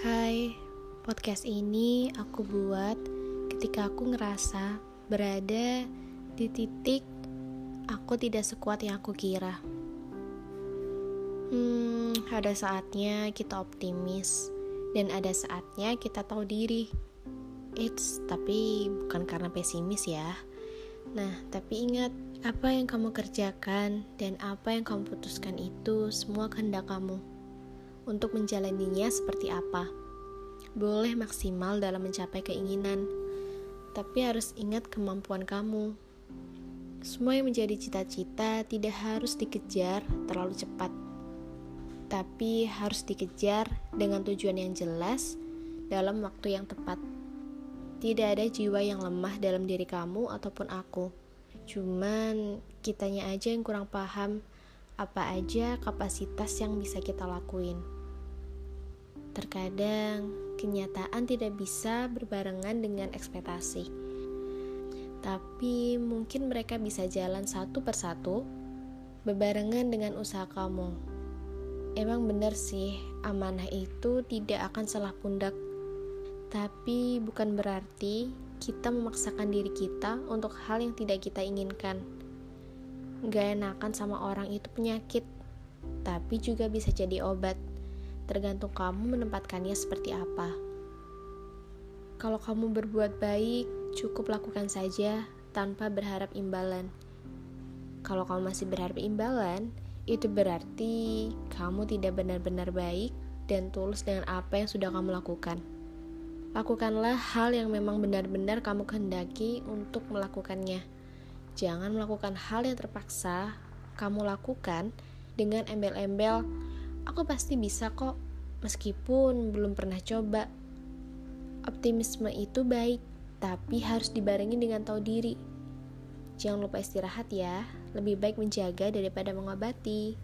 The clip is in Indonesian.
Hai, podcast ini aku buat ketika aku ngerasa berada di titik aku tidak sekuat yang aku kira. Hmm, ada saatnya kita optimis dan ada saatnya kita tahu diri. It's tapi bukan karena pesimis ya. Nah, tapi ingat apa yang kamu kerjakan dan apa yang kamu putuskan itu semua kehendak kamu untuk menjalaninya seperti apa. Boleh maksimal dalam mencapai keinginan, tapi harus ingat kemampuan kamu. Semua yang menjadi cita-cita tidak harus dikejar terlalu cepat, tapi harus dikejar dengan tujuan yang jelas dalam waktu yang tepat. Tidak ada jiwa yang lemah dalam diri kamu ataupun aku. Cuman kitanya aja yang kurang paham apa aja kapasitas yang bisa kita lakuin. Terkadang kenyataan tidak bisa berbarengan dengan ekspektasi. Tapi mungkin mereka bisa jalan satu persatu berbarengan dengan usaha kamu. Emang benar sih, amanah itu tidak akan salah pundak. Tapi bukan berarti kita memaksakan diri kita untuk hal yang tidak kita inginkan. Gak enakan sama orang itu penyakit, tapi juga bisa jadi obat tergantung kamu menempatkannya seperti apa. Kalau kamu berbuat baik, cukup lakukan saja tanpa berharap imbalan. Kalau kamu masih berharap imbalan, itu berarti kamu tidak benar-benar baik dan tulus dengan apa yang sudah kamu lakukan. Lakukanlah hal yang memang benar-benar kamu kehendaki untuk melakukannya. Jangan melakukan hal yang terpaksa kamu lakukan dengan embel-embel aku pasti bisa kok, meskipun belum pernah coba. Optimisme itu baik, tapi harus dibarengi dengan tahu diri. Jangan lupa istirahat ya, lebih baik menjaga daripada mengobati.